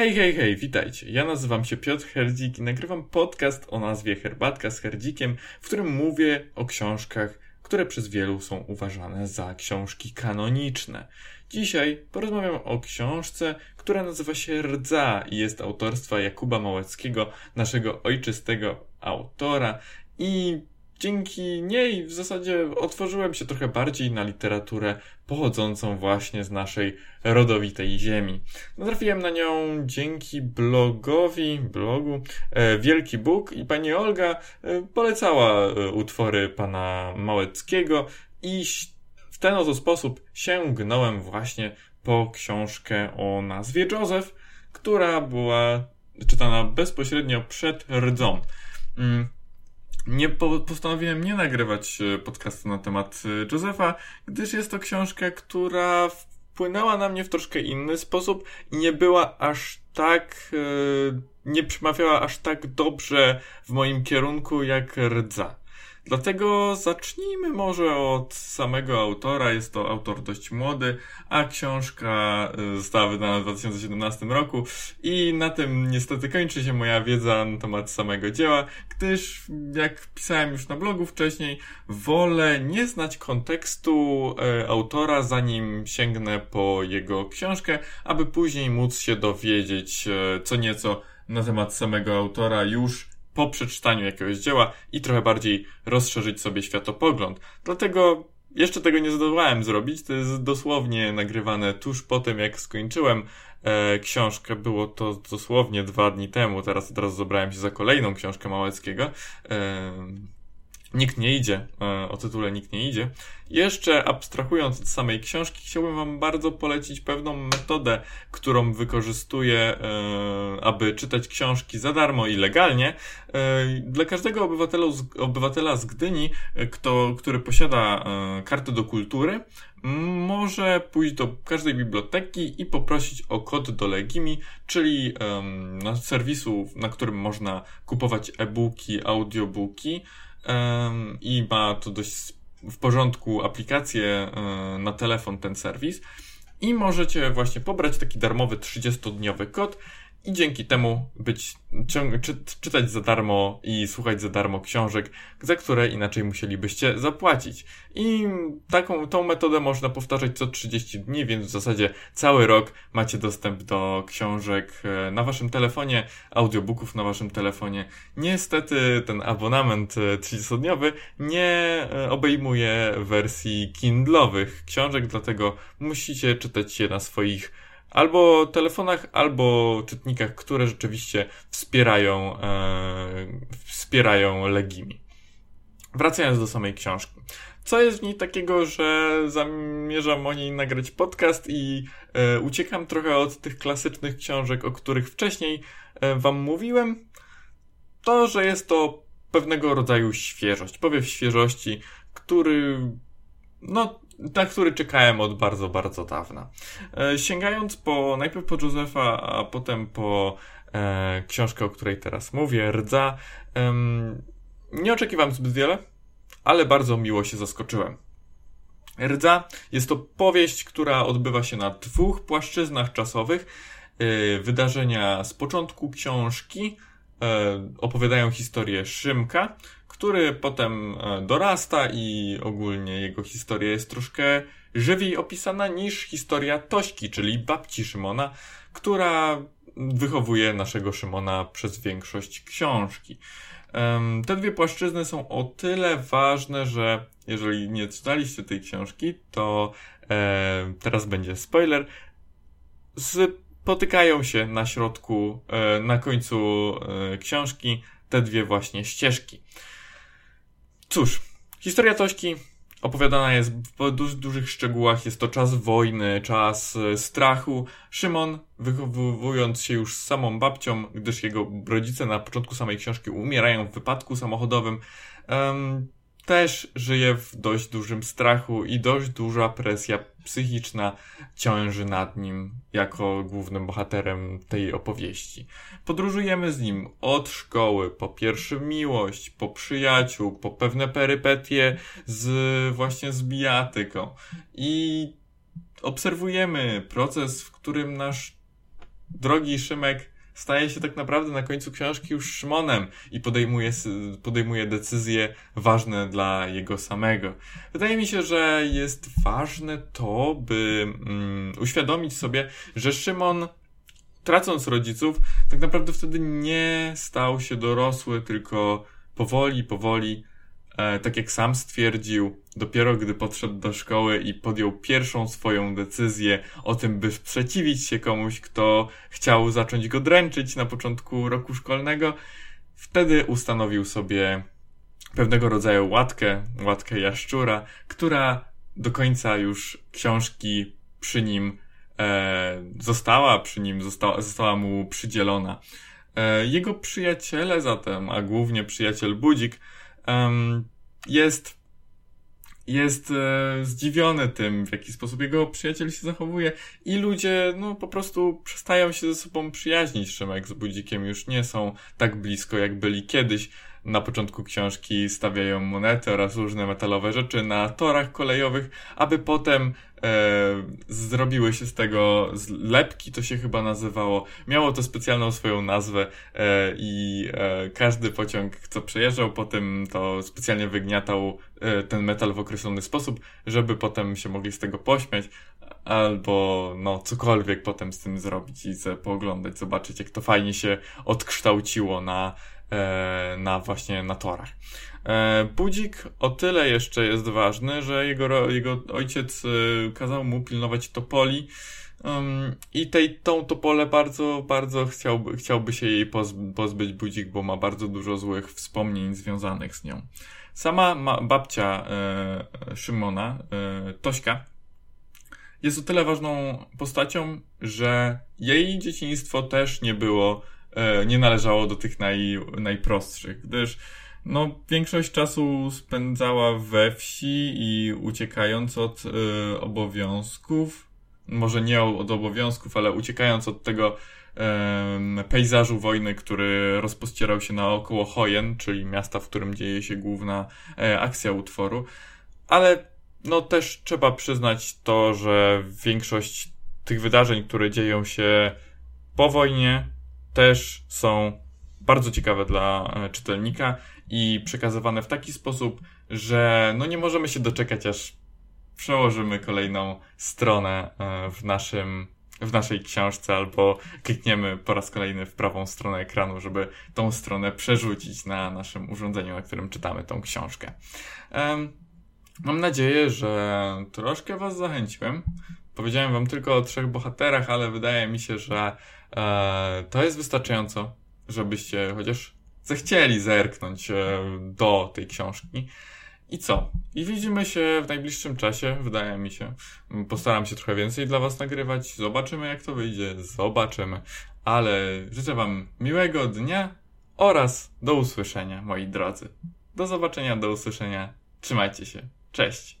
Hej, hej, hej, witajcie. Ja nazywam się Piotr Herdzik i nagrywam podcast o nazwie Herbatka z Herdzikiem, w którym mówię o książkach, które przez wielu są uważane za książki kanoniczne. Dzisiaj porozmawiam o książce, która nazywa się Rdza i jest autorstwa Jakuba Małeckiego, naszego ojczystego autora i dzięki niej w zasadzie otworzyłem się trochę bardziej na literaturę pochodzącą właśnie z naszej rodowitej ziemi. Natrafiłem na nią dzięki blogowi, blogu e, Wielki Bóg i pani Olga e, polecała e, utwory pana Małeckiego i w ten oto sposób sięgnąłem właśnie po książkę o nazwie Joseph, która była czytana bezpośrednio przed rdzą. Nie po, postanowiłem nie nagrywać e, podcastu na temat e, Josefa, gdyż jest to książka, która wpłynęła na mnie w troszkę inny sposób i nie była aż tak, e, nie przemawiała aż tak dobrze w moim kierunku jak Rdza. Dlatego zacznijmy może od samego autora. Jest to autor dość młody, a książka y, została wydana w 2017 roku i na tym niestety kończy się moja wiedza na temat samego dzieła, gdyż jak pisałem już na blogu wcześniej, wolę nie znać kontekstu y, autora, zanim sięgnę po jego książkę, aby później móc się dowiedzieć y, co nieco na temat samego autora już po przeczytaniu jakiegoś dzieła i trochę bardziej rozszerzyć sobie światopogląd. Dlatego jeszcze tego nie zdołałem zrobić. To jest dosłownie nagrywane tuż po tym, jak skończyłem e, książkę. Było to dosłownie dwa dni temu. Teraz od razu zabrałem się za kolejną książkę Małeckiego. E, Nikt nie idzie, e, o tytule Nikt nie idzie. Jeszcze abstrahując od samej książki, chciałbym Wam bardzo polecić pewną metodę, którą wykorzystuję, e, aby czytać książki za darmo i legalnie. E, dla każdego obywatela, obywatela z Gdyni, kto, który posiada kartę do kultury, może pójść do każdej biblioteki i poprosić o kod do Legimi, czyli um, serwisu, na którym można kupować e-booki, audiobooki i ma to dość w porządku aplikację e, na telefon ten serwis. I możecie właśnie pobrać taki darmowy 30-dniowy kod i dzięki temu być, czy, czytać za darmo i słuchać za darmo książek, za które inaczej musielibyście zapłacić. I taką, tą metodę można powtarzać co 30 dni, więc w zasadzie cały rok macie dostęp do książek e, na waszym telefonie, audiobooków na waszym telefonie. Niestety ten abonament 30-dniowy e, nie e, obejmuje wersji kindlowych książek, dlatego musicie czytać je na swoich albo telefonach, albo czytnikach, które rzeczywiście wspierają, e, wspierają Legimi. Wracając do samej książki. Co jest w niej takiego, że zamierzam o niej nagrać podcast i e, uciekam trochę od tych klasycznych książek, o których wcześniej e, wam mówiłem? To, że jest to pewnego rodzaju świeżość, powiew świeżości, który no, na który czekałem od bardzo, bardzo dawna. E, sięgając po, najpierw po Józefa, a potem po e, książkę, o której teraz mówię, Rdza, nie oczekiwałem zbyt wiele, ale bardzo miło się zaskoczyłem. Rdza jest to powieść, która odbywa się na dwóch płaszczyznach czasowych. E, wydarzenia z początku książki e, opowiadają historię Szymka, który potem e, dorasta i ogólnie jego historia jest troszkę żywiej opisana niż historia Tośki, czyli babci Szymona, która wychowuje naszego Szymona przez większość książki. Te dwie płaszczyzny są o tyle ważne, że jeżeli nie czytaliście tej książki, to e, teraz będzie spoiler. Spotykają się na środku, e, na końcu książki te dwie właśnie ścieżki. Cóż, historia Tośki opowiadana jest w du dużych szczegółach. Jest to czas wojny, czas e, strachu. Szymon, wychowując się już z samą babcią, gdyż jego rodzice na początku samej książki umierają w wypadku samochodowym, um, też żyje w dość dużym strachu i dość duża presja psychiczna ciąży nad nim jako głównym bohaterem tej opowieści. Podróżujemy z nim od szkoły, po pierwszy miłość, po przyjaciół, po pewne perypetie z właśnie z bijatyką i obserwujemy proces, w którym nasz drogi Szymek staje się tak naprawdę na końcu książki już Szymonem i podejmuje, podejmuje decyzje ważne dla jego samego. Wydaje mi się, że jest ważne to, by mm, uświadomić sobie, że Szymon tracąc rodziców, tak naprawdę wtedy nie stał się dorosły, tylko powoli, powoli, tak jak sam stwierdził, dopiero gdy podszedł do szkoły i podjął pierwszą swoją decyzję o tym, by sprzeciwić się komuś, kto chciał zacząć go dręczyć na początku roku szkolnego, wtedy ustanowił sobie pewnego rodzaju łatkę, łatkę jaszczura, która do końca już książki przy nim e, została przy nim, została, została mu przydzielona. E, jego przyjaciele zatem, a głównie przyjaciel Budzik, jest jest e, zdziwiony tym, w jaki sposób jego przyjaciel się zachowuje i ludzie, no, po prostu przestają się ze sobą przyjaźnić. Szymek z Budzikiem już nie są tak blisko, jak byli kiedyś. Na początku książki stawiają monety oraz różne metalowe rzeczy na torach kolejowych, aby potem zrobiły się z tego lepki, to się chyba nazywało. Miało to specjalną swoją nazwę e, i e, każdy pociąg, co przejeżdżał, potem to specjalnie wygniatał e, ten metal w określony sposób, żeby potem się mogli z tego pośmiać albo no cokolwiek potem z tym zrobić i sobie pooglądać, zobaczyć jak to fajnie się odkształciło na, e, na właśnie na torach. E, budzik o tyle jeszcze jest ważny, że jego, jego ojciec e, kazał mu pilnować topoli um, i tej, tą topolę bardzo, bardzo chciałby, chciałby się jej pozbyć budzik, bo ma bardzo dużo złych wspomnień związanych z nią. Sama ma, babcia e, Szymona, e, Tośka, jest o tyle ważną postacią, że jej dzieciństwo też nie było, e, nie należało do tych naj, najprostszych, gdyż no, większość czasu spędzała we wsi i uciekając od y, obowiązków, może nie od obowiązków, ale uciekając od tego y, pejzażu wojny, który rozpościerał się naokoło Hojen, czyli miasta, w którym dzieje się główna y, akcja utworu. Ale no też trzeba przyznać to, że większość tych wydarzeń, które dzieją się po wojnie, też są bardzo ciekawe dla e, czytelnika i przekazywane w taki sposób, że no nie możemy się doczekać, aż przełożymy kolejną stronę e, w naszym w naszej książce albo klikniemy po raz kolejny w prawą stronę ekranu, żeby tą stronę przerzucić na naszym urządzeniu, na którym czytamy tą książkę. Mam nadzieję, że troszkę Was zachęciłem. Powiedziałem Wam tylko o trzech bohaterach, ale wydaje mi się, że e, to jest wystarczająco, żebyście chociaż zechcieli zerknąć e, do tej książki. I co? I widzimy się w najbliższym czasie, wydaje mi się. Postaram się trochę więcej dla Was nagrywać. Zobaczymy, jak to wyjdzie. Zobaczymy. Ale życzę Wam miłego dnia oraz do usłyszenia, moi drodzy. Do zobaczenia, do usłyszenia. Trzymajcie się. Cześć.